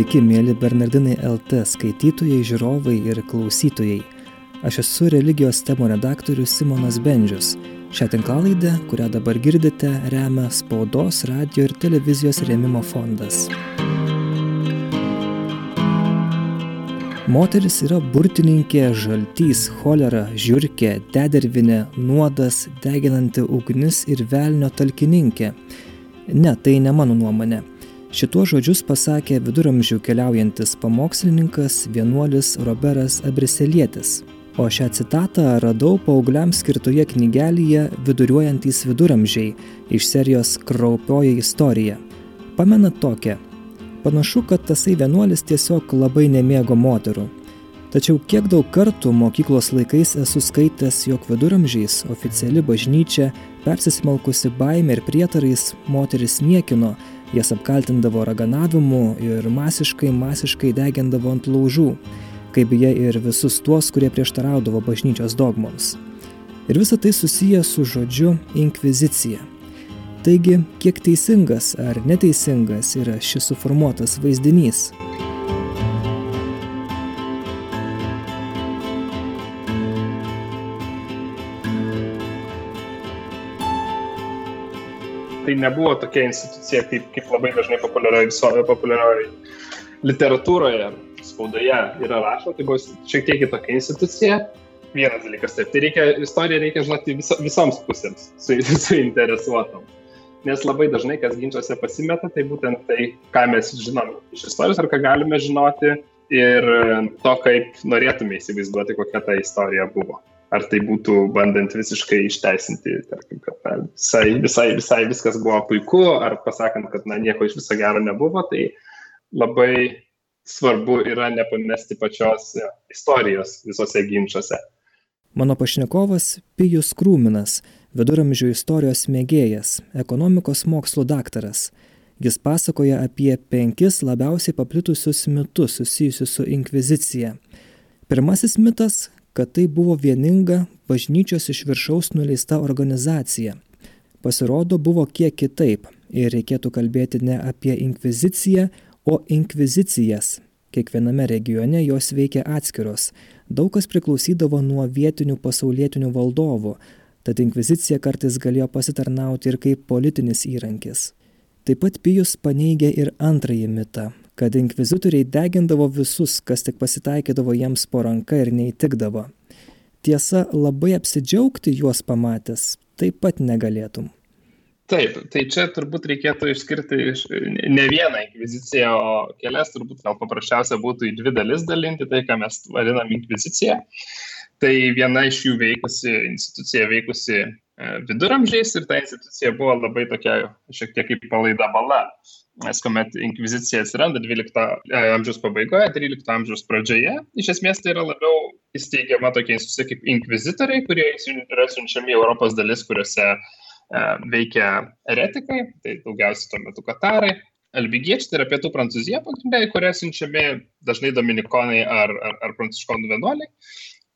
Sveiki, mėly Bernardinai LT skaitytojai, žiūrovai ir klausytojai. Aš esu religijos temų redaktorius Simonas Bendžius. Šią tinklalaidę, kurią dabar girdite, remia spaudos, radio ir televizijos rėmimo fondas. Moteris yra burtininkė, žaltys, cholera, žiūrkė, dedervinė, nuodas, deginanti ugnis ir velnio talkininkė. Ne, tai ne mano nuomonė. Šituos žodžius pasakė viduramžių keliaujantis pamokslininkas vienuolis Roberas Abriselietis. O šią citatą radau paaugliams skirtoje knygelėje Viduriuojantys viduramžiai iš serijos Kraupioji istorija. Pamena tokią. Panašu, kad tasai vienuolis tiesiog labai nemėgo moterų. Tačiau kiek daug kartų mokyklos laikais esu skaitęs, jog viduramžiais oficiali bažnyčia, persismelkusi baimė ir prietarais, moteris niekino, jas apkaltindavo raganavimu ir masiškai, masiškai degindavo ant laužų, kaip beje ir visus tuos, kurie prieštaraudavo bažnyčios dogmoms. Ir visa tai susiję su žodžiu inkvizicija. Taigi, kiek teisingas ar neteisingas yra šis suformuotas vaizdinys? Tai nebuvo tokia institucija, kaip, kaip labai dažnai populiarioje populiarioje literatūroje, spaudoje yra rašoma, tai buvo šiek tiek kitokia institucija. Vienas dalykas, taip, tai reikia, istoriją reikia žinoti viso, visoms pusėms, su, suinteresuotom. Nes labai dažnai, kas ginčiuose pasimeta, tai būtent tai, ką mes žinom iš istorijos ar ką galime žinoti ir to, kaip norėtume įsivaizduoti, kokia ta istorija buvo ar tai būtų bandant visiškai išteisinti, tarkim, kad na, visai, visai, visai viskas buvo puiku, ar pasakant, kad na, nieko iš viso gero nebuvo, tai labai svarbu yra nepamesti pačios istorijos visose ginčiuose. Mano pašnekovas Pijus Krūminas, viduramžių istorijos mėgėjas, ekonomikos mokslų daktaras. Jis pasakoja apie penkis labiausiai paplitusius mitus susijusius su inkvizicija. Pirmasis mitas kad tai buvo vieninga bažnyčios iš viršaus nuleista organizacija. Pasirodo, buvo kiek kitaip ir reikėtų kalbėti ne apie inkviziciją, o inkvizicijas. Kiekviename regione jos veikia atskiros. Daug kas priklausydavo nuo vietinių pasaulietinių valdovų, tad inkvizicija kartais galėjo pasitarnauti ir kaip politinis įrankis. Taip pat Pijus paneigė ir antrąjį mitą kad inkvizitoriai degindavo visus, kas tik pasitaikydavo jiems po ranka ir neįtikdavo. Tiesa, labai apsidžiaugti juos pamatęs taip pat negalėtum. Taip, tai čia turbūt reikėtų išskirti iš, ne vieną inkviziciją, o kelias turbūt gal paprasčiausia būtų į dvi dalis dalinti tai, ką mes vadinam inkvizicija. Tai viena iš jų veikusi, institucija veikusi e, viduramžiais ir ta institucija buvo labai tokia šiek tiek kaip palaida bala nes kuomet inkvizicija atsiranda 12 e, amžiaus pabaigoje, 13 amžiaus pradžioje, iš esmės tai yra labiau įsteigiama tokia institucija kaip inkvizitoriai, kurie yra siunčiami į Europos dalis, kuriuose e, veikia eretikai, tai daugiausiai tuo metu katarai, albigiečiai, tai yra pietų prancūzija pagrindai, kurie siunčiami dažnai dominikonai ar, ar, ar pranciškonų vienuoliai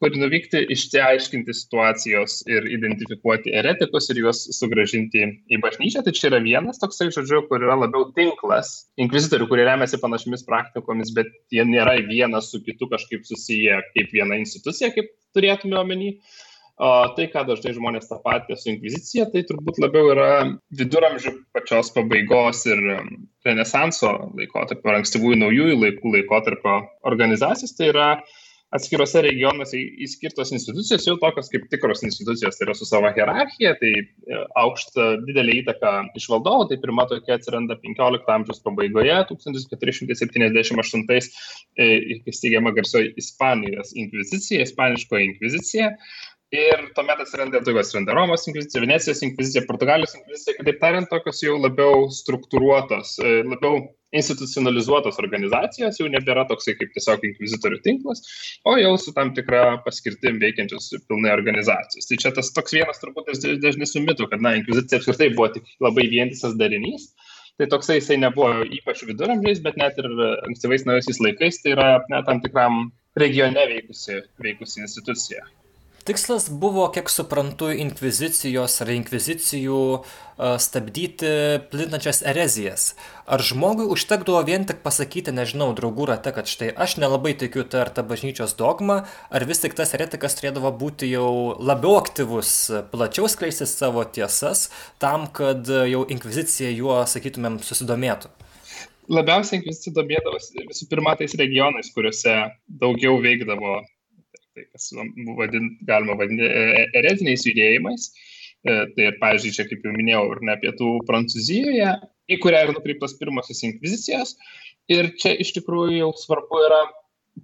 kur nuvykti išsiaiškinti situacijos ir identifikuoti eretikus ir juos sugražinti į bažnyčią. Tai čia yra vienas toksai, žodžiu, kur yra labiau tinklas inkvizitorių, kurie remiasi panašiomis praktikomis, bet jie nėra vienas su kitu kažkaip susiję kaip viena institucija, kaip turėtume omeny. O tai, ką dažnai žmonės tą patį su inkvizicija, tai turbūt labiau yra viduramžių pačios pabaigos ir um, renesanso laikotarpio, ankstyvųjų naujųjų laikų laikotarpio organizacijos. Tai yra uh, atskiruose regionuose įskirtos institucijos jau tokios kaip tikros institucijos, tai yra su savo hierarchija, tai e, aukšta didelė įtaka iš valdovų, tai pirma tokia atsiranda 15 amžiaus pabaigoje, 1478 e, įsteigiama garsioji Ispanijos inkvizicija, ispaniškoji inkvizicija. Ir tuomet atsiranda tokios, atsiranda Romos inkvizicija, Venecijos inkvizicija, Portugalijos inkvizicija, kitaip tariant, tokios jau labiau struktūruotos, e, labiau institucionalizuotos organizacijos, jau nebėra toksai kaip tiesiog inkvizitorių tinklas, o jau su tam tikra paskirtim veikiančios pilnai organizacijos. Tai čia tas toks vienas turbūt dažnesnių mitų, kad, na, inkvizicija apskritai buvo tik labai vientisas darinys. Tai toksai jisai nebuvo ypač viduramžiais, bet net ir ankstyvais naujaisiais laikais tai yra na, tam tikram regione veikusi, veikusi institucija. Tikslas buvo, kiek suprantu, inkvizicijos ar inkvizicijų stabdyti plintančias erezijas. Ar žmogui užtekdavo vien tik pasakyti, nežinau, draugų rate, kad štai aš nelabai tikiu tą ar tą bažnyčios dogmą, ar vis tik tas eretikas turėdavo būti jau labiau aktyvus, plačiau skleisti savo tiesas, tam, kad jau inkvizicija juo, sakytumėm, susidomėtų? Labiausiai inkvizicija domėdavosi visų pirma tais regionais, kuriuose daugiau veikdavo tai kas vadin, galima vadinti e, e, ereziniais judėjimais. E, tai ir, pavyzdžiui, čia, kaip jau minėjau, ir ne pietų Prancūzijoje, į kurią ir nukreiptos pirmosios inkvizicijos. Ir čia iš tikrųjų jau svarbu yra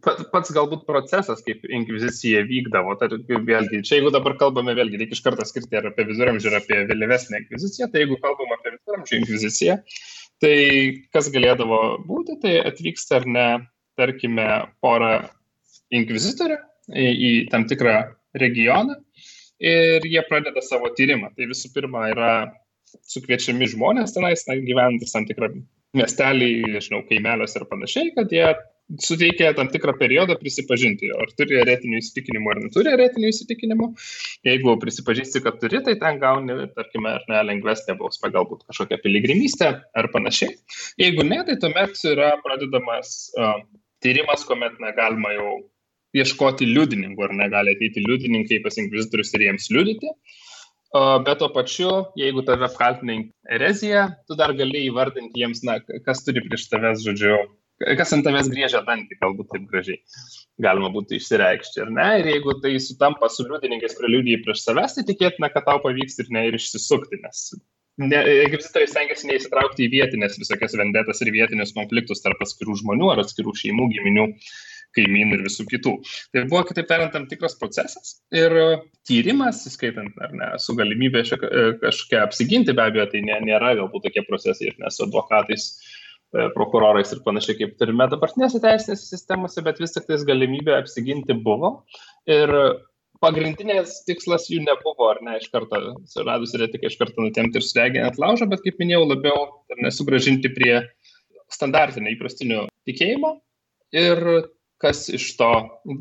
pats galbūt procesas, kaip inkvizicija vykdavo. Tai vėlgi, čia jeigu dabar kalbame, vėlgi, reikia iš karto skirti ir apie viduramžių, ir apie vėlyvesnę inkviziciją, tai jeigu kalbame apie viduramžių inkviziciją, tai kas galėdavo būti, tai atvyksta ar ne, tarkime, pora inkvizitorių į, į tam tikrą regioną ir jie pradeda savo tyrimą. Tai visų pirma yra sukviečiami žmonės tenais, na, gyvenantis tam tikrą miestelį, nežinau, kaimeliuose ir panašiai, kad jie suteikia tam tikrą periodą prisipažinti, ar turi eretinių įsitikinimų ar neturi eretinių įsitikinimų. Jeigu prisipažįsti, kad turi, tai ten gauni, tarkime, ar ne lengvesnė bausmė, galbūt kažkokią piligrimystę ar panašiai. Jeigu ne, tai tuomet yra pradedamas uh, tyrimas, kuomet na, galima jau ieškoti liudininkų, ar negali ateiti liudininkai pas inkvizitorius ir jiems liudyti. Bet tuo pačiu, jeigu tave apkaltina ereziją, tu dar gali įvardinti jiems, na, kas turi prieš tavęs, žodžiu, kas ant tavęs griežia dantį, galbūt taip gražiai galima būtų išsireikšti, ar ne? Ir jeigu tai sutampa su liudininkais, kurie liudyja prieš savęs, tai tikėtina, kad tau pavyks ir ne ir išsisukti, nes egipcitoriai stengiasi neįsitraukti į vietinės visokias vendetas ir vietinius konfliktus tarp atskirų žmonių ar atskirų šeimų, giminių kaimynų ir visų kitų. Tai buvo, kitaip tariant, tam tikras procesas ir tyrimas, įskaitant, ar ne, su galimybė e, kažkokia apsiginti, be abejo, tai nė, nėra galbūt tokie procesai ir nesu advokatais, e, prokurorais ir panašiai, kaip turime dabartinėse teisinėse sistemose, bet vis tik tais galimybė apsiginti buvo. Ir pagrindinės tikslas jų nebuvo, ar ne, iš karto suradus retiką, iš karto nutemti ir sudeginant laužą, bet kaip minėjau, labiau nesugražinti prie standartinio įprastinio tikėjimo ir kas iš to?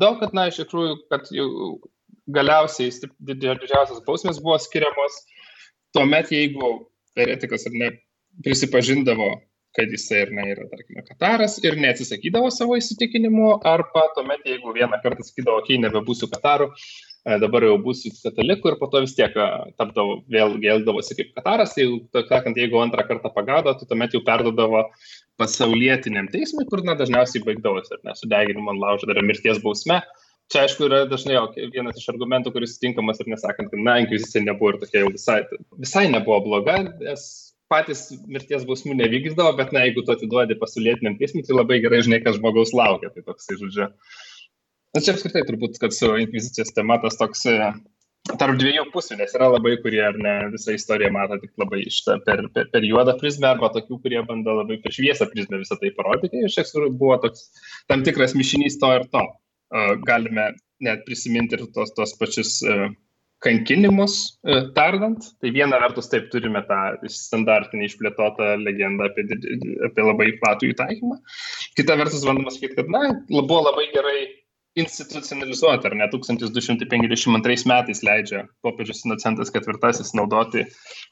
Daug, kad, na, iš tikrųjų, kad jau galiausiai didžiausias bausmės buvo skiriamos tuomet, jeigu eretikas ar ne prisipažindavo, kad jisai ir ne yra, tarkime, Kataras ir neatsisakydavo savo įsitikinimų, arba tuomet, jeigu vieną kartą sakydavo, okay, nebebūsiu Kataru, e, dabar jau būsiu kataliku ir po to vis tiek e, tapdavo, vėl gėldavosi kaip Kataras, tai, sakant, jeigu antrą kartą pagado, tai tuomet jau perdodavo pasaulietiniam teismui, kur na, dažniausiai baigdavosi, ar ne, sudeginimu ant laužo, dar mirties bausme. Čia, aišku, yra dažnai vienas iš argumentų, kuris tinkamas ir nesakant, kad, na, inkvizicija nebuvo ir tokia jau visai, visai nebuvo bloga, nes patys mirties bausmų nevykdavo, bet, na, jeigu tu atiduodi pasaulietiniam teismui, tai labai gerai žinai, kas žmogaus laukia. Tai toksai, žodžiu. Na, čia apskritai turbūt, kad su inkvizicijos tema tas toks tarp dviejų pusių, nes yra labai, kurie ar ne visą istoriją mato tik labai šitą per, per, per juodą prizmę, arba tokių, kurie bando labai per šviesą prizmę visą tai parodyti. Ir šiek tiek buvo toks tam tikras mišinys to ir to. Galime net prisiminti ir tos, tos pačius kankinimus tardant. Tai viena vertus taip turime tą standartinį išplėtotą legendą apie, apie labai platų įtaikymą. Kita vertus, bandoma sakyti, kad, na, buvo labai gerai institucionalizuota, ar ne 1252 metais leidžia popiežius Inocentas IV naudoti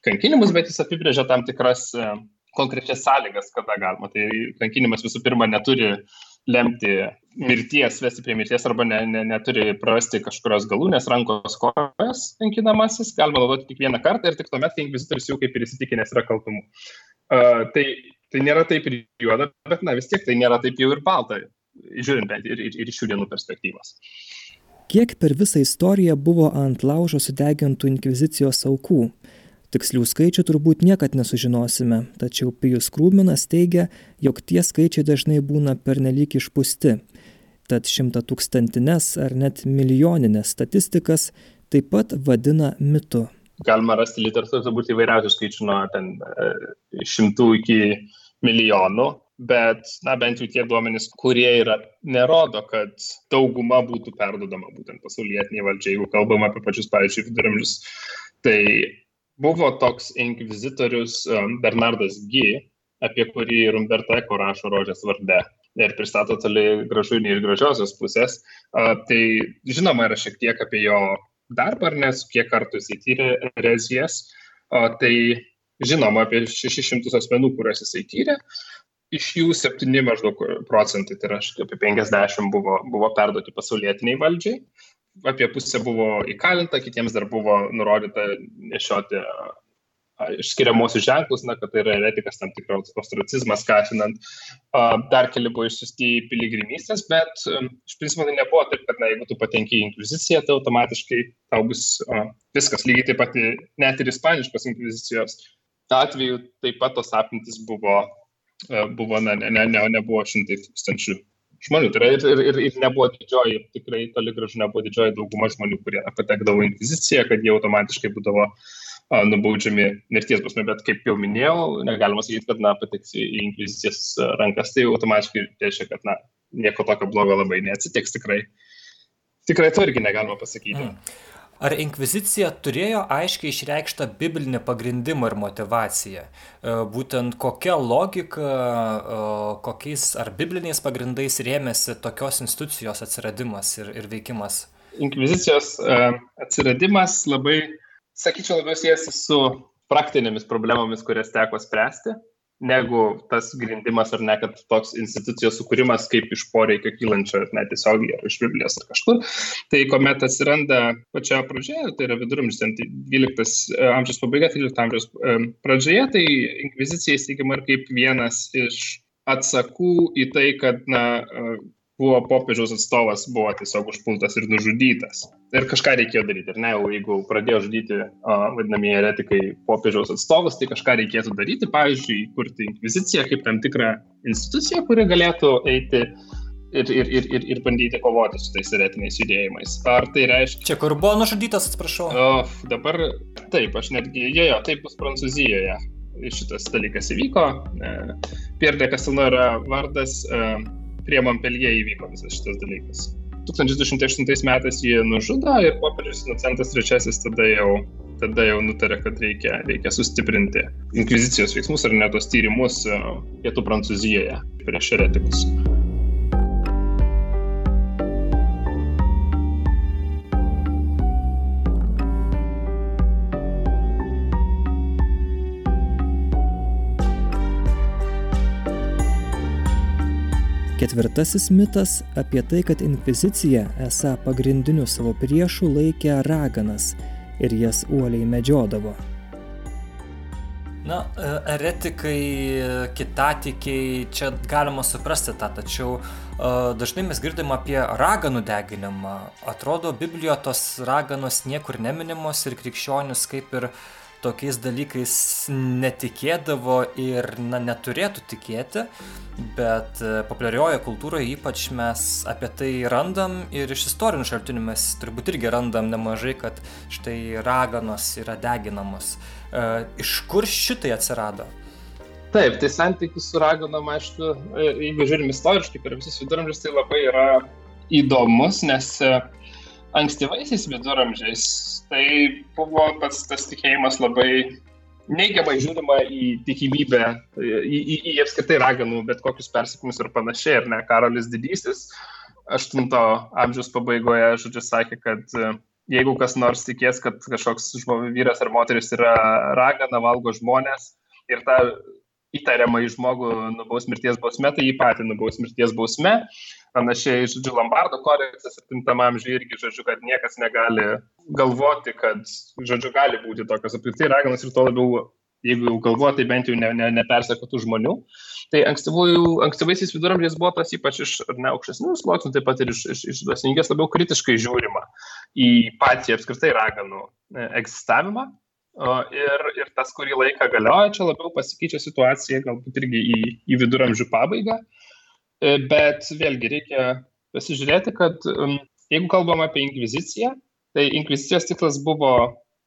kankinimus, bet jis apibrėžia tam tikras e, konkrečias sąlygas, kada galima. Tai kankinimas visų pirma neturi lemti mirties, vesti prie mirties arba ne, ne, neturi prarasti kažkurios galūnės, rankos, kojos kankinamasis, galima naudoti tik vieną kartą ir tik tuomet, kai inkvizitorius jau kaip ir įsitikinęs yra kaltumu. Uh, tai, tai nėra taip ir juoda, bet na vis tiek tai nėra taip jau ir balta žiūrint bent ir, ir, ir šių dienų perspektyvos. Kiek per visą istoriją buvo ant laužo sudegintų inkvizicijos aukų? Tikslių skaičių turbūt niekad nesužinosime, tačiau Pijus Krūminas teigia, jog tie skaičiai dažnai būna pernelyg išpūsti. Tad šimta tūkstantinės ar net milijoninės statistikas taip pat vadina mitu. Galima rasti literatūros turbūt įvairiausių skaičių nuo ten e, šimtų iki milijonų bet na bent jau tie duomenys kurie yra nerodo kad dauguma būtų perdodama būtent pasaulietinei valdžiai jeigu kalbam apie pačius pavyzdžiui viduramžius. Tai buvo toks inkvizitorius Bernardas G, apie kurį ir Umberto Eko rašo Rožės varde ir pristato toli gražu iš gražiosios pusės. Tai žinoma yra šiek tiek apie jo darbą, ar nes kiek kartų jisai tyrė erezijas, tai žinoma apie 600 asmenų, kuriuos jisai tyrė, iš jų 7 maždaug procentai, tai yra apie 50 buvo, buvo perduoti pasaulietiniai valdžiai, apie pusę buvo įkalinta, kitiems dar buvo nurodyta nešioti išskiriamosius ženklus, na, kad tai yra eretikas, tam tikras ostracizmas skatinant. Dar keli buvo išsiusti į piligrimystės, bet iš principo tai nebuvo taip, kad, na, jeigu tu patenki į inkviziciją, tai automatiškai tau bus viskas lygiai taip pat, net ir ispaniškos inkvizicijos atveju taip pat tos apimtis buvo, buvo na, ne, ne, ne, nebuvo šimtai tūkstančių žmonių. Tai yra ir, ir, ir, ir nebuvo didžioji, tikrai toli gražu nebuvo didžioji dauguma žmonių, kurie patekdavo į inkviziciją, kad jie automatiškai būdavo uh, nubaudžiami mirties bausmė, bet kaip jau minėjau, negalima sakyti, kad, na, pateks į inkvizicijos rankas, tai automatiškai reiškia, kad, na, nieko tokio blogo labai neatsitiks tikrai. Tikrai to irgi negalima pasakyti. Mm. Ar inkvizicija turėjo aiškiai išreikštą biblinį pagrindimą ir motivaciją? E, būtent kokia logika, e, kokiais ar bibliniais pagrindais rėmėsi tokios institucijos atsiradimas ir, ir veikimas? Inkvizicijos e, atsiradimas labai sakyčiau, labiau siejasi su praktinėmis problemomis, kurias teko spręsti, negu tas grindimas ar ne, kad toks institucijos sukūrimas kaip iš poreikio kylančio, net tiesiogiai ar iš Biblijos ar kažkur. Tai kuomet atsiranda pačioje pradžioje, tai yra viduramžis, 12 e, amžiaus pabaiga, 13 amžiaus e, pradžioje, tai inkvizicija įsteigima ir kaip vienas iš atsakų į tai, kad na, e, buvo popiežiaus atstovas, buvo tiesiog užpultas ir nužudytas. Ir kažką reikėjo daryti, ir ne, jau jeigu pradėjo žudyti vadinamieji eretikai popiežiaus atstovus, tai kažką reikėtų daryti, pavyzdžiui, kurti inkviziciją kaip tam tikrą instituciją, kuri galėtų eiti ir, ir, ir, ir, ir bandyti kovoti su tais eretiniais judėjimais. Ar tai reiškia... Čia kur buvo nužudytas, atsiprašau. O, dabar taip, aš netgi, jo, jo, taip bus Prancūzijoje. Šitas dalykas įvyko. E, Pierre de Castelnau yra vardas. Prie Montpellier įvyko visas šitas dalykas. 1208 metais jį nužudo ir popiežius Inocentas III tada jau, tada jau nutarė, kad reikia, reikia sustiprinti inkvizicijos veiksmus ar net tos tyrimus e, pietų Prancūzijoje prieš eretikus. Ketvirtasis mitas apie tai, kad inkvizicija esą pagrindiniu savo priešu laikė raganas ir jas uoliai medžiodavo. Na, e, eretikai, kitatikiai, čia galima suprasti tą, tačiau uh, dažnai mes girdim apie raganų deginimą. Atrodo, Biblijoje tos raganos niekur neminimos ir krikščionis kaip ir uh, tokiais dalykais netikėdavo ir na, neturėtų tikėti, bet e, populiarioje kultūroje ypač mes apie tai randam ir iš istorinių šaltinių mes turbūt irgi randam nemažai, kad štai raganos yra deginamos. E, iš kur šitai atsirado? Taip, tai santykis su raganom, aišku, e, jeigu žiūrim istoriškai per visus viduramžius, tai labai yra įdomus, nes ankstyvaisiais viduramžiais tai buvo pats tas tikėjimas labai neigiamai žiūrima į tikimybę, į, į, į apskritai raganų, bet kokius persiekimus ir panašiai, ar ne, Karolis Didysis 8 amžiaus pabaigoje, žodžiu, sakė, kad e, jeigu kas nors tikės, kad kažkoks žmogus, vyras ar moteris yra ragana, valgo žmonės ir tą įtariamą į žmogų nubaus mirties bausme, tai jį patį nubaus mirties bausme panašiai, žodžiu, Lombardo kodeksas 7 amžiuje irgi, žodžiu, kad niekas negali galvoti, kad, žodžiu, gali būti tokios apskritai raganos ir to labiau, jeigu jau galvoja, tai bent jau ne, ne, nepersekotų žmonių. Tai ankstyvaisiais viduramžiais buvo tas ypač iš ne, aukštesnių sluoksnių, taip pat ir iš, iš, iš dvasininkės labiau kritiškai žiūrima į patį apskritai raganų e, egzistavimą. Ir, ir tas, kurį laiką galioja, čia labiau pasikeičia situacija, galbūt irgi į, į viduramžių pabaigą. E, bet vėlgi reikia pasižiūrėti, kad jeigu kalbam apie inkviziciją, tai inkvizicijos tikslas buvo,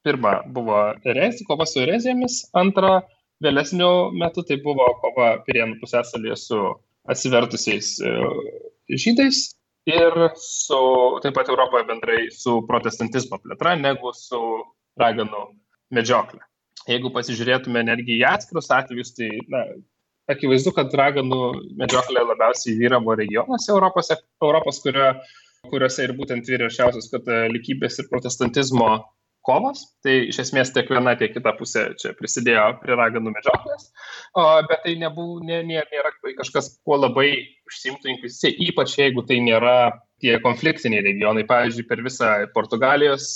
pirma, buvo erezija, kova su erezijomis, antra, vėlesniu metu tai buvo kova Pirienų pusėsalyje su atsivertusiais e, žydais ir su, taip pat Europoje bendrai su protestantizmo plėtra, negu su raganų medžioklė. Jeigu pasižiūrėtume netgi į atskirus atvejus, tai na, akivaizdu, kad raganų medžioklė labiausiai vyravo regionuose Europos, Europos kurio, kuriuose ir būtent vyriausiausios katalikybės ir protestantizmo kovos. Tai iš esmės tiek viena, tiek kita pusė čia prisidėjo prie raganų medžioklės, bet tai nebuvo, nė, nė, nėra kažkas, kuo labai užsimtų inkvizicija, ypač jeigu tai nėra tie konfliktiniai regionai. Pavyzdžiui, per visą Portugalijos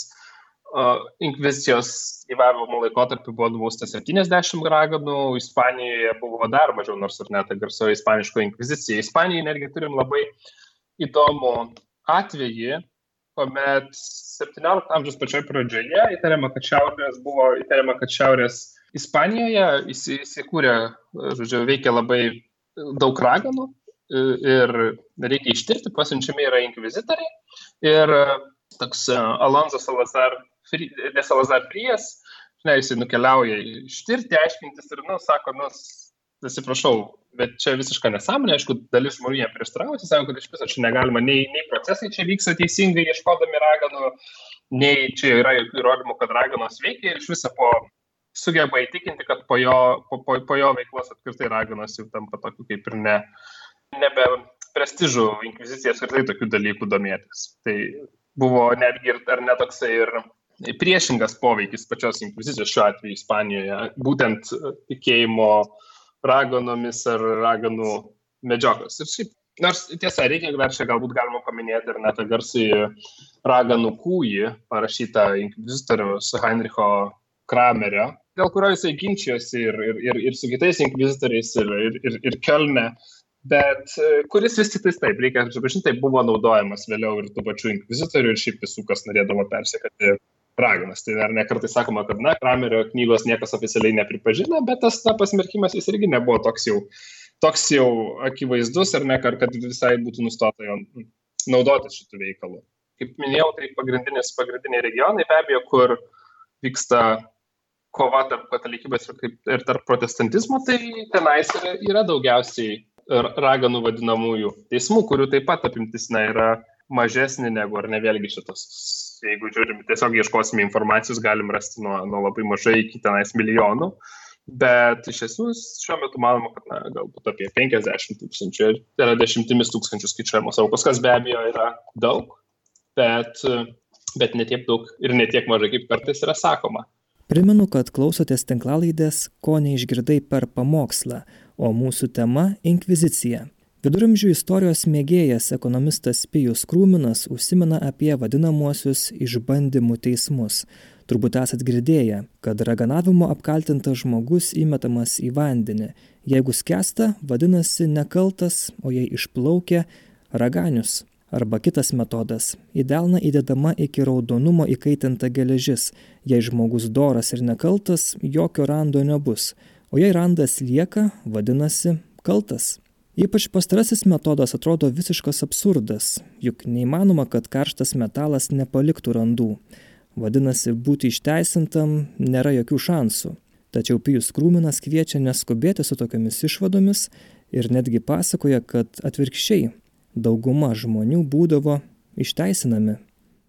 inkvizicijos gyvavimo laikotarpį buvo nubausta 70 raganų, Ispanijoje buvo dar mažiau, nors ir net garsioji ispaniško inkvizicija. Ispanijoje netgi turim labai įdomų atvejį, kuomet 17 amžiaus pačioje pradžioje įtariama, kad šiaurės buvo įtariama, kad šiaurės Ispanijoje įsikūrė, žodžiu, veikia labai daug raganų ir reikia ištirti, pasiunčiami yra inkvizitoriai. Ir toks Alonso Salazar, ne Salazar Prijas, žinai, jisai nukeliauja ištirti, aiškintis ir, nu, sako, nu, atsiprašau, bet čia visiška nesąmonė, aišku, dalis žmonių jie prieštarauja, sako, kad iš viso čia negalima, nei, nei procesai čia vyksta teisingai ieškodami raganų, nei čia yra jokių įrodymų, kad raganos veikia ir iš viso po sugeba įtikinti, kad po jo, po, po, po jo veiklos apskritai raganos jau tampa tokiu kaip ir ne, nebe prestižų inkvizicija apskritai tokių dalykų domėtis. Tai buvo netgi ir, ar netoksai ir priešingas poveikis pačios inkvizicijos šiuo atveju Ispanijoje, būtent tikėjimo raganomis ar raganų medžioklas. Ir šiaip, nors tiesa, reikia dar čia galbūt galima paminėti ir net garsai raganų kūjį, parašytą inkvizitoriaus Heinricho Kramerio, dėl kurio jisai ginčijosi ir, ir, ir, ir su kitais inkvizitoriais, ir, ir, ir, ir Kelne, bet kuris vis tik taip, reikia pripažinti, tai buvo naudojamas vėliau ir tų pačių inkvizitorių ir šiaip visų, kas norėdavo persekati raganas. Tai dar nekartai sakoma, kad, na, Kramerio knygos niekas oficialiai nepripažino, bet tas na, pasmerkimas jis irgi nebuvo toks jau, toks jau akivaizdus, ar ne, kad visai būtų nustota jo naudotis šitų veikalų. Kaip minėjau, tai pagrindiniai regionai, be abejo, kur vyksta kova tarp katalikybės ir, ir tarp protestantizmo, tai tenais yra, yra daugiausiai raganų vadinamųjų teismų, kurių taip pat apimtis na, yra mažesnė negu, ar ne vėlgi šitos jeigu žiūrim, tiesiog ieškosime informacijos, galim rasti nuo, nuo labai mažai iki tenais milijonų. Bet iš esmės šiuo metu manoma, kad na, galbūt apie 50 tūkstančių, tai yra dešimtimis tūkstančių skaičiuojamos aukos, kas be abejo yra daug, bet, bet netiek daug ir netiek mažai, kaip kartais yra sakoma. Primenu, kad klausotės tinklalaidės, ko neišgirdai per pamokslą, o mūsų tema - Inkvizicija. Viduramžių istorijos mėgėjas ekonomistas Pijus Krūminas užsimena apie vadinamuosius išbandymų teismus. Turbūt esat girdėję, kad raganavimo apkaltintas žmogus įmetamas į vandenį. Jeigu skęsta, vadinasi nekaltas, o jei išplaukia - raganius. Arba kitas metodas - į delną įdedama iki raudonumo įkaitinta geležis. Jei žmogus doras ir nekaltas, jokio rando nebus. O jei randas lieka, vadinasi kaltas. Ypač pastarasis metodas atrodo visiškas absurdas, juk neįmanoma, kad karštas metalas nepaliktų randų. Vadinasi, būti išteisintam nėra jokių šansų. Tačiau Pijus Krūminas kviečia neskubėti su tokiamis išvadomis ir netgi pasakoja, kad atvirkščiai dauguma žmonių būdavo išteisinami.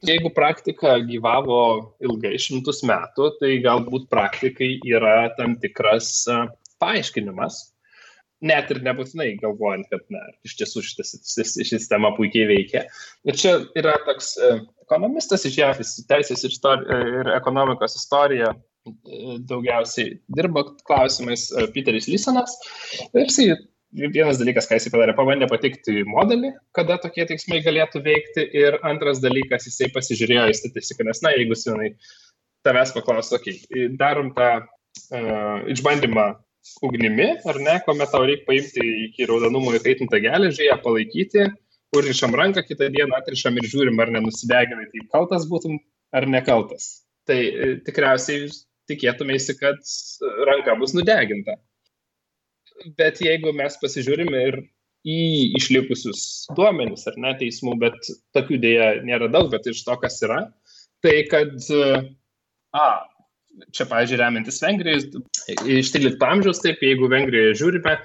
Jeigu praktika gyvavo ilgai šimtus metų, tai galbūt praktikai yra tam tikras paaiškinimas, net ir nebūtinai galvojant, kad na, iš tiesų šita sistema puikiai veikia. Ir čia yra toks e, ekonomistas iš JAF, teisės ir, istori, ir ekonomikos istorija e, daugiausiai dirba klausimais e, Peteris Lysonas. Ir jisai vienas dalykas, ką jisai padarė, pabandė patikti modelį, kada tokie teiksmai galėtų veikti. Ir antras dalykas, jisai pasižiūrėjo į statistiką, nes, na, jeigu senai tavęs paklaustų, okei, okay, darom tą uh, išbandymą ugnimi, ar ne, kuomet tau reikia paimti iki raudonumo įkaitintą geležį, ją palaikyti, užrišam ranką, kitą dieną atrišam ir žiūrim, ar nenusideginai, tai kaltas būtum ar nekaltas. Tai e, tikriausiai tikėtumėsi, kad ranka bus nudeginta. Bet jeigu mes pasižiūrim ir į išlikusius duomenis, ar ne, teismų, bet tokių dėja nėra daug, bet iš to, kas yra, tai kad, a, čia, pavyzdžiui, remiantis Vengrijos, iš 13 amžiaus, taip, jeigu Vengrijoje žiūrime,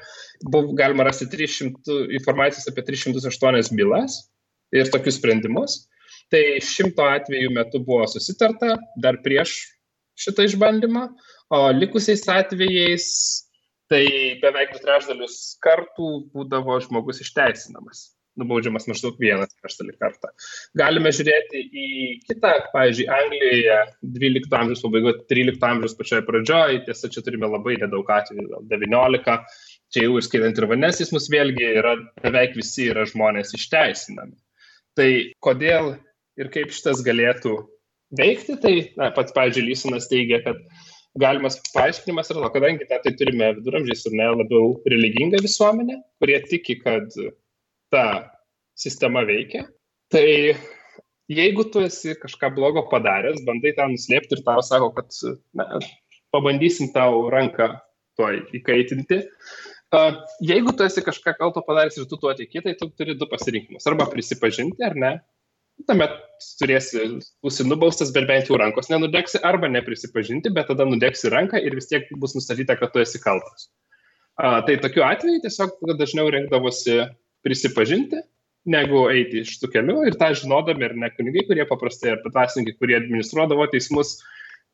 buvo galima rasti 300, informacijos apie 308 bylas ir tokius sprendimus. Tai šimto atvejų metu buvo susitarta dar prieš šitą išbandymą, o likusiais atvejais tai beveik du trečdalius kartų būdavo žmogus išteisinamas. Nubaudžiamas maždaug vienas trečdalį kartą. Galime žiūrėti į kitą, pavyzdžiui, Anglijoje 12 amžiaus pabaigoje, 13 amžiaus pačioje pradžioje, tiesa, čia turime labai nedaug atvejų, 19, čia jau išskaitant ir vanesys mus vėlgi yra beveik visi yra žmonės išteisinami. Tai kodėl ir kaip šitas galėtų veikti, tai na, pats, pavyzdžiui, Lysonas teigia, kad galimas paaiškinimas yra, kadangi na, tai turime viduramžiais ir ne labiau religingą visuomenę, kurie tiki, kad ta sistema veikia, tai jeigu tu esi kažką blogo padaręs, bandai tą nuslėpti ir tau sako, kad na, pabandysim tau ranką tuoj įkaitinti, Jeigu tu esi kažką kalto padaręs ir tu tuo tiki, tai tu turi du pasirinkimus. Arba prisipažinti, ar ne, tuomet turėsi, būsi nubaustas, bet bent jau rankos nenudegsi, arba neprisipažinti, bet tada nudegsi ranką ir vis tiek bus nustatyta, kad tu esi kaltas. A, tai tokiu atveju tiesiog dažniau rinkdavosi prisipažinti, negu eiti iš tų kelių ir tą žinodami ir ne kunigai, kurie paprastai, ar patasininkai, kurie administruodavo teismus,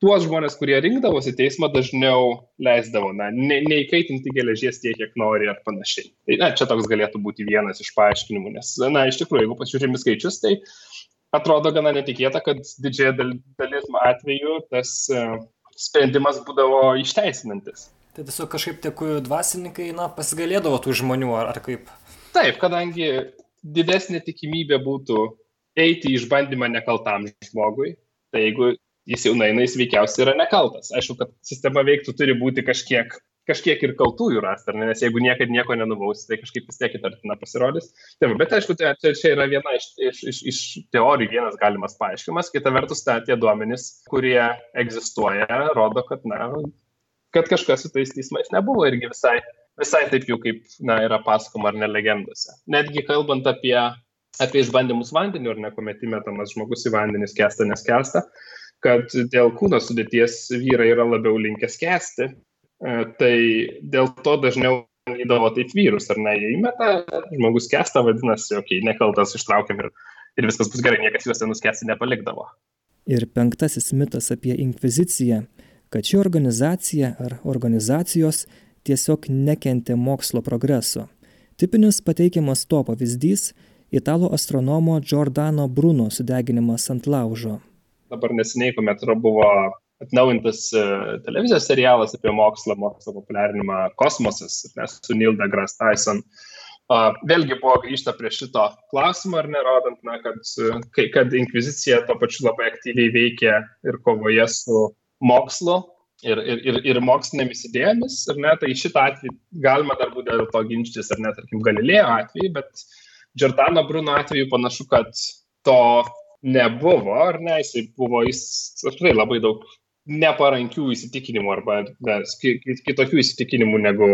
tuos žmonės, kurie rinkdavosi teismą, dažniau leisdavo, na, ne, neįkaitinti geležies tiek, kiek nori ar panašiai. Tai, na, čia toks galėtų būti vienas iš paaiškinimų, nes, na, iš tikrųjų, jeigu pasižiūrėmi skaičius, tai atrodo gana netikėta, kad didžiąją dalis atvejų tas uh, sprendimas būdavo išteisinantis. Tai tiesiog kažkaip tie dvasininkai, na, pasigalėdavo tų žmonių, ar, ar kaip? Taip, kadangi didesnė tikimybė būtų eiti į išbandymą nekaltam žmogui, tai jeigu jis jau nueina, jis veikiausiai yra nekaltas. Aišku, kad sistema veiktų, turi būti kažkiek, kažkiek ir kaltųjų rasti, nes jeigu niekada nieko nenubausi, tai kažkaip vis tiek įtartina pasirodys. Taip, bet aišku, tai, čia, čia yra viena iš, iš, iš, iš teorijų vienas galimas paaiškinimas, kita vertus, ta, tie duomenys, kurie egzistuoja, rodo, kad, na, kad kažkas su tais teismais nebuvo irgi visai, visai taip jau kaip na, yra pasakoma ar ne legendose. Netgi kalbant apie apie išbandymus vandeniu, ar ne, kuomet įmetamas žmogus į vandenį skęsta, neskęsta, kad dėl kūno sudėties vyrai yra labiau linkę skęsti, e, tai dėl to dažniau įdavo taip vyrus, ar ne, jie įmeta, žmogus skęsta, vadinasi, okei, okay, nekaltas ištraukiam ir, ir viskas bus gerai, niekas juos ten nuskęsti nepalikdavo. Ir penktasis mitas apie inkviziciją, kad ši organizacija ar organizacijos tiesiog nekentė mokslo progreso. Tipinis pateikiamas to pavyzdys - italų astronomo Giordano Bruno sudeginimas ant laužo dabar neseniai, kuomet buvo atnaujintas e, televizijos serialas apie mokslą, mokslo populiarinimą Kosmosas, nes su Neil deGrasse Tyson. Vėlgi buvo grįžta prie šito klausimo, ar nerodant, na, kad, kad inkvizicija to pačiu labai aktyviai veikia ir kovoje su mokslu ir, ir, ir, ir mokslinėmis idėjomis, ar ne, tai šitą atvejį galima dar būti dėl to ginčytis, ar ne, tarkim, Galilėjo atveju, bet Giordano Bruno atveju panašu, kad to nebuvo, ar ne, jisai buvo, jis tikrai labai daug neparankių įsitikinimų arba ne, kitokių įsitikinimų negu,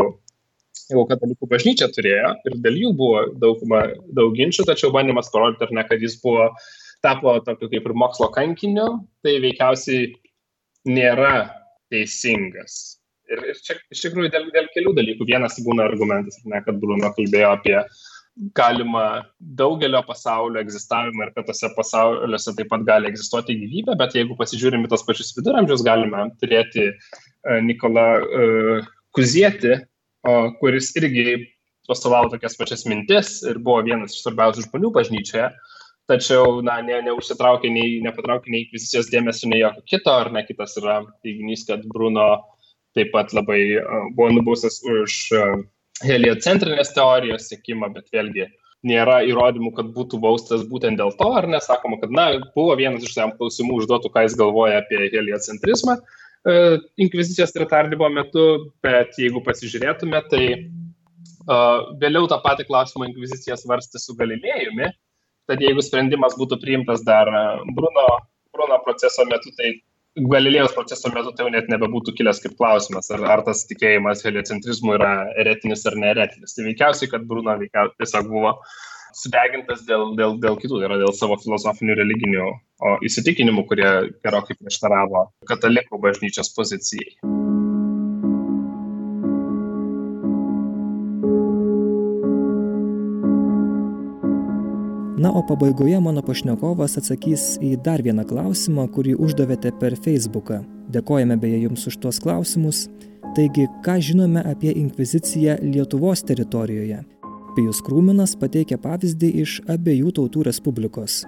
negu katalikų bažnyčia turėjo ir dėl jų buvo daug, daug ginčių, tačiau bandymas parodyti, ar ne, kad jis buvo, tapo tokiu kaip ir mokslo kankiniu, tai veikiausiai nėra teisingas. Ir, ir čia iš tikrųjų dėl, dėl kelių dalykų. Vienas būna argumentas, ne, kad Bruno kalbėjo apie galima daugelio pasaulio egzistavimą ir kad tose pasauliuose taip pat gali egzistuoti gyvybė, bet jeigu pasižiūrime tos pačius viduramžius, galime turėti e, Nikolą e, Kuzietį, kuris irgi atstovavo tokias pačias mintis ir buvo vienas iš svarbiausių žmonių bažnyčioje, tačiau na, ne, neužsitraukė nei, nepatraukė nei vizicijos dėmesio, nei jokio kito, ar ne kitas yra teiginys, kad Bruno taip pat labai buvo nubaustas už heliocentrinės teorijos sėkimą, bet vėlgi nėra įrodymų, kad būtų baustas būtent dėl to, ar nesakoma, kad, na, buvo vienas iš jam klausimų užduotų, ką jis galvoja apie heliocentrizmą e, inkvizicijos retardymo metu, bet jeigu pasižiūrėtume, tai vėliau tą patį klausimą inkvizicija svarstė su Galilėjumi, tad jeigu sprendimas būtų priimtas dar Bruno, Bruno proceso metu, tai Galilėjos proceso metu tai jau net nebebūtų kilęs kaip klausimas, ar, ar tas tikėjimas heliocentrizmu yra eretinis ar neeretinis. Tai veikiausiai, kad Bruno veikiausiai tiesiog buvo sudegintas dėl, dėl, dėl kitų, tai yra dėl savo filosofinių religinių įsitikinimų, kurie gerokai prieštaravo katalikų bažnyčios pozicijai. Na, o pabaigoje mano pašnekovas atsakys į dar vieną klausimą, kurį uždavėte per Facebooką. Dėkojame beje Jums už tuos klausimus. Taigi, ką žinome apie inkviziciją Lietuvos teritorijoje? Pijus Krūminas pateikia pavyzdį iš abiejų tautų respublikos.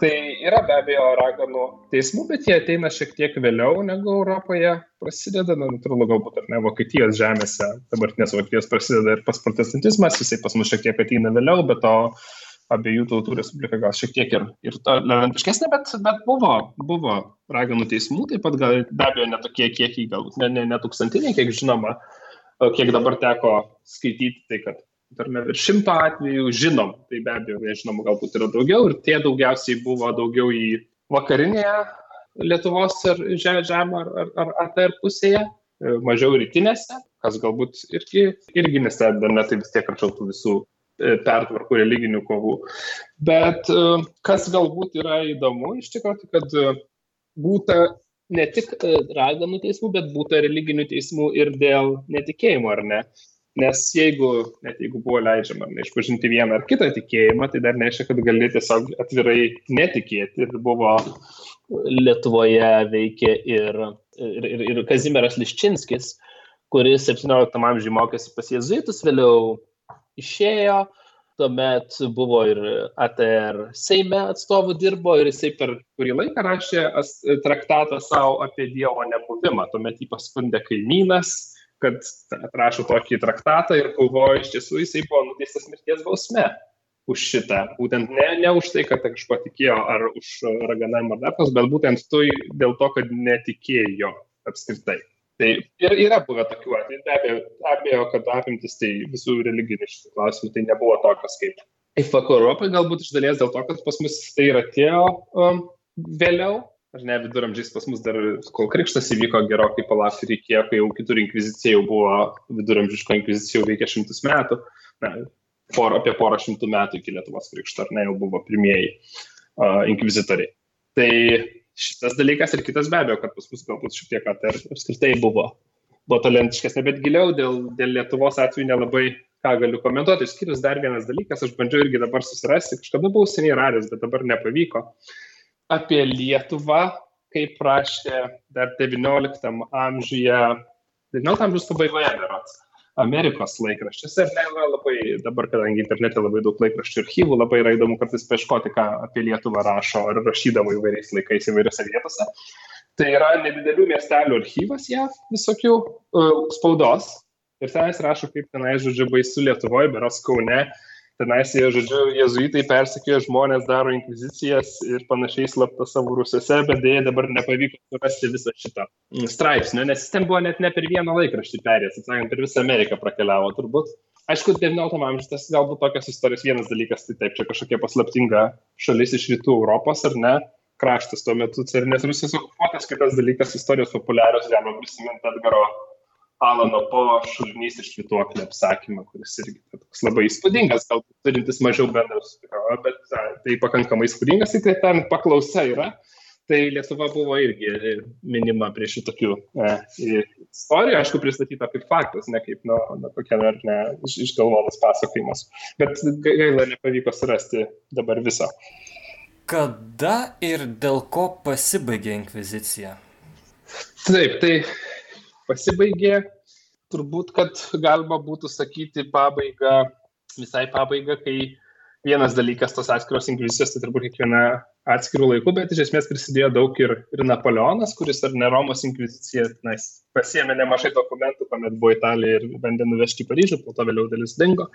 Tai yra be abejo raganų teismų, bet jie ateina šiek tiek vėliau negu Europoje prasideda, na, natūralu, galbūt ar ne Vokietijos žemėse, dabartinės Vokietijos prasideda ir pas protestantizmas, jisai pas mus šiek tiek ateina vėliau, bet to abiejų tautų respublika gal šiek tiek ir, ir tolerantiškesnė, bet, bet buvo, buvo raganų teismų, taip pat gal be abejo netokie kiekiai, galbūt ne, ne, ne tūkstantiniai, kiek žinoma, kiek dabar teko skaityti, tai kad ne virš šimto atvejų žinom, tai be abejo, nežinom, galbūt yra daugiau ir tie daugiausiai buvo daugiau į vakarinėje Lietuvos ar žemę ar, ar, ar ATR pusėje, e, mažiau rytinėse, kas galbūt irgi, irgi nestebina, tai vis tiek arčiau tų visų e, pertvarkų religinių kovų. Bet e, kas galbūt yra įdomu iš tikrųjų, tai kad būta ne tik raganų teismų, bet būta religinių teismų ir dėl netikėjimo, ar ne? Nes jeigu, net jeigu buvo leidžiama išpažinti vieną ar kitą tikėjimą, tai dar nereiškia, kad gali tiesiog atvirai netikėti. Ir buvo Lietuvoje veikė ir, ir, ir, ir Kazimieras Liščinskis, kuris 17 amžiuje mokėsi pas jėzuitus, vėliau išėjo, tuomet buvo ir ATR Seime atstovų dirbo ir jisai per kurį laiką rašė traktatą savo apie Dievo nebuvimą. Tuomet jį paskundė kaimynas kad atrašo tokį traktatą ir kovojo iš tiesų jisai buvo nuteistas mirties bausme už šitą. Būtent ne, ne už tai, kad kažko tikėjo ar už raganavimą ar dar kas, bet būtent tai dėl to, kad netikėjo apskritai. Tai ir yra buvę tokių atvejų, be abejo, abejo, kad apimtis tai visų religinių šitų klausimų tai nebuvo tokios kaip. Į vakarų Europą galbūt iš dalies dėl to, kad pas mus tai yra atėjo um, vėliau, ar ne viduramžiais pas mus dar, kol krikštas įvyko gerokai palaukti reikėjo, kai jau kitur inkvizicija jau buvo, viduramžiško inkvizicija jau veikia šimtus metų, na, por, apie porą šimtų metų iki Lietuvos krikšto, ar ne, jau buvo pirmieji uh, inkvizitoriai. Tai šitas dalykas ir kitas be abejo, kad pas mus galbūt šiek tiek apskritai buvo, buvo talentiškesnė, bet giliau dėl, dėl Lietuvos atveju nelabai ką galiu komentuoti, išskyrus dar vienas dalykas, aš bandžiau irgi dabar susirasti, kažkada buvau seniai radęs, bet dabar nepavyko. Uh, apie Lietuvą, kaip rašė dar XIX amžiuje, XIX amžiaus pabaigoje, berots. Amerikos laikraščiuose ir lengva labai, dabar, kadangi internete labai daug laikraščių archyvų, labai yra įdomu kartais paieškoti, ką apie Lietuvą rašo ar rašydavo įvairiais laikais įvairiose vietose. Tai yra nedidelių miestelių archyvas JAV visokių uh, spaudos. Ir tenais rašo, kaip tenai, žodžiu, baisu Lietuvoje, beros Kaune, tenais jie, žodžiu, jezuitai persikėjo žmonės, daro inkvizicijas ir panašiai slapta savo rusiuose, bet dėja dabar nepavyko surasti visą šitą straipsnį, nes jis ten buvo net ne per vieną laikraštį perėjęs, atsakant, per visą Ameriką prakeliavo turbūt. Aišku, 19 amžius tas galbūt tokios istorijos vienas dalykas, tai taip, čia kažkokia paslaptinga šalis iš rytų Europos ar ne, kraštas tuo metu carinės Rusijos okupuotas, kitas dalykas, istorijos populiarios, galima prisiminti Edgaro Alano Po šulinys iš švituoklė apsakymą, kuris irgi toks labai įspūdingas, galbūt turintis mažiau bendras su tikrove, bet a, tai pakankamai įspūdingas, tai ten paklausa yra. Tai Lietuva buvo irgi minima prie šitokių e, istorijų, aišku, pristatyta kaip faktas, ne kaip, nu, na, kokia ar ne iš, išgalvotas pasakojimas. Bet gaila nepavyko surasti dabar viso. Kada ir dėl ko pasibaigė inkvizicija? Taip, tai pasibaigė. Turbūt, kad galima būtų sakyti pabaigą, visai pabaigą, kai vienas dalykas tos atskiros inkvizicijos, tai turbūt kiekviena atskirų laikų, bet iš esmės prisidėjo daug ir, ir Napoleonas, kuris ar ne Romos inkvizicija nais, pasiemė nemažai dokumentų, kuomet buvo Italija ir bandė nuvežti į Paryžių, po to vėliau dalis dingo.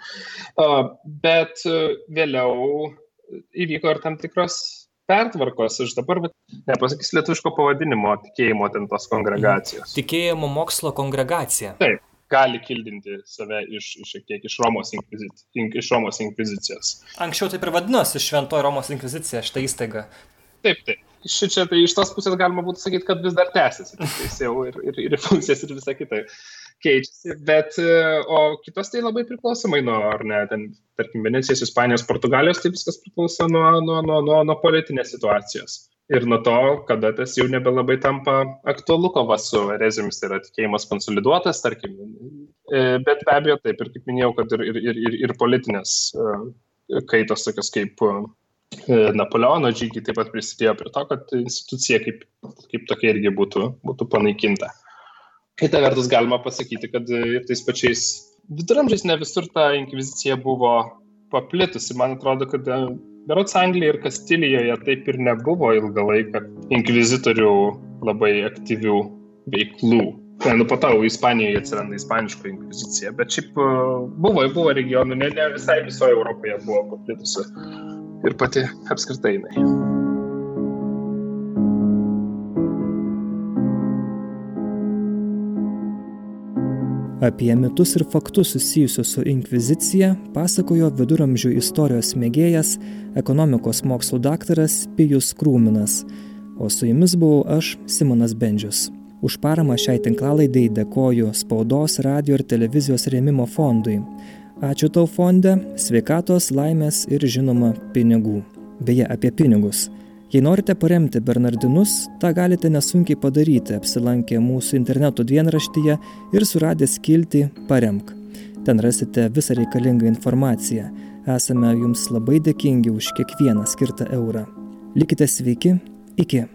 Bet vėliau įvyko ir tam tikros pertvarkos, aš dabar nepasakysiu lietuviško pavadinimo tikėjimo ten tos kongregacijos. Tikėjimo mokslo kongregacija. Taip, gali kildinti save iš, šiek tiek iš Romos, inkvizic, iš Romos inkvizicijos. Anksčiau taip ir vadinosi Šventoji Romos inkvizicija, šitą įstaigą. Taip, taip. Šičia tai iš tos pusės galima būtų sakyti, kad vis dar tęsiasi, tai jau ir, ir, ir funkcijas ir visa kita keičiasi, bet o kitos tai labai priklausomai nuo, ar ne, ten, tarkim, Venecijos, Ispanijos, Portugalijos, tai viskas priklauso nuo, nuo, nuo, nuo, nuo politinės situacijos. Ir nuo to, kada tas jau nebelabai tampa aktualu kova su erezijomis, tai yra tikėjimas konsoliduotas, tarkim. E, bet be abejo, taip ir kaip minėjau, kad ir, ir, ir, ir politinės e, kaitos, tokios kaip e, Napoleono žygiai taip pat prisidėjo prie to, kad institucija kaip, kaip tokia irgi būtų, būtų panaikinta. Kita vertus galima pasakyti, kad ir tais pačiais viduramžiais ne visur ta inkvizicija buvo paplitusi. Man atrodo, kad e, Berots Anglija ir Kastilijoje taip ir nebuvo ilgą laiką inkvizitorių labai aktyvių veiklų. Nu, po to Ispanijoje atsiranda ispaniško inkvizicija, bet šiaip e, buvo, buvo regionų, ne, ne visai visoje Europoje buvo paplitusi ir pati apskritai jinai. Apie mitus ir faktus susijusius su inkvizicija pasakojo viduramžių istorijos mėgėjas, ekonomikos mokslų daktaras Pijus Krūminas, o su jumis buvau aš, Simonas Bendžius. Už paramą šiai tinklalaidai dėkoju Spaudos, radio ir televizijos rėmimo fondui. Ačiū tau fonde, sveikatos, laimės ir žinoma pinigų. Beje, apie pinigus. Jei norite paremti Bernardinus, tą galite nesunkiai padaryti apsilankę mūsų interneto dienraštyje ir suradę skilti Paremk. Ten rasite visą reikalingą informaciją. Esame jums labai dėkingi už kiekvieną skirtą eurą. Likite sveiki, iki.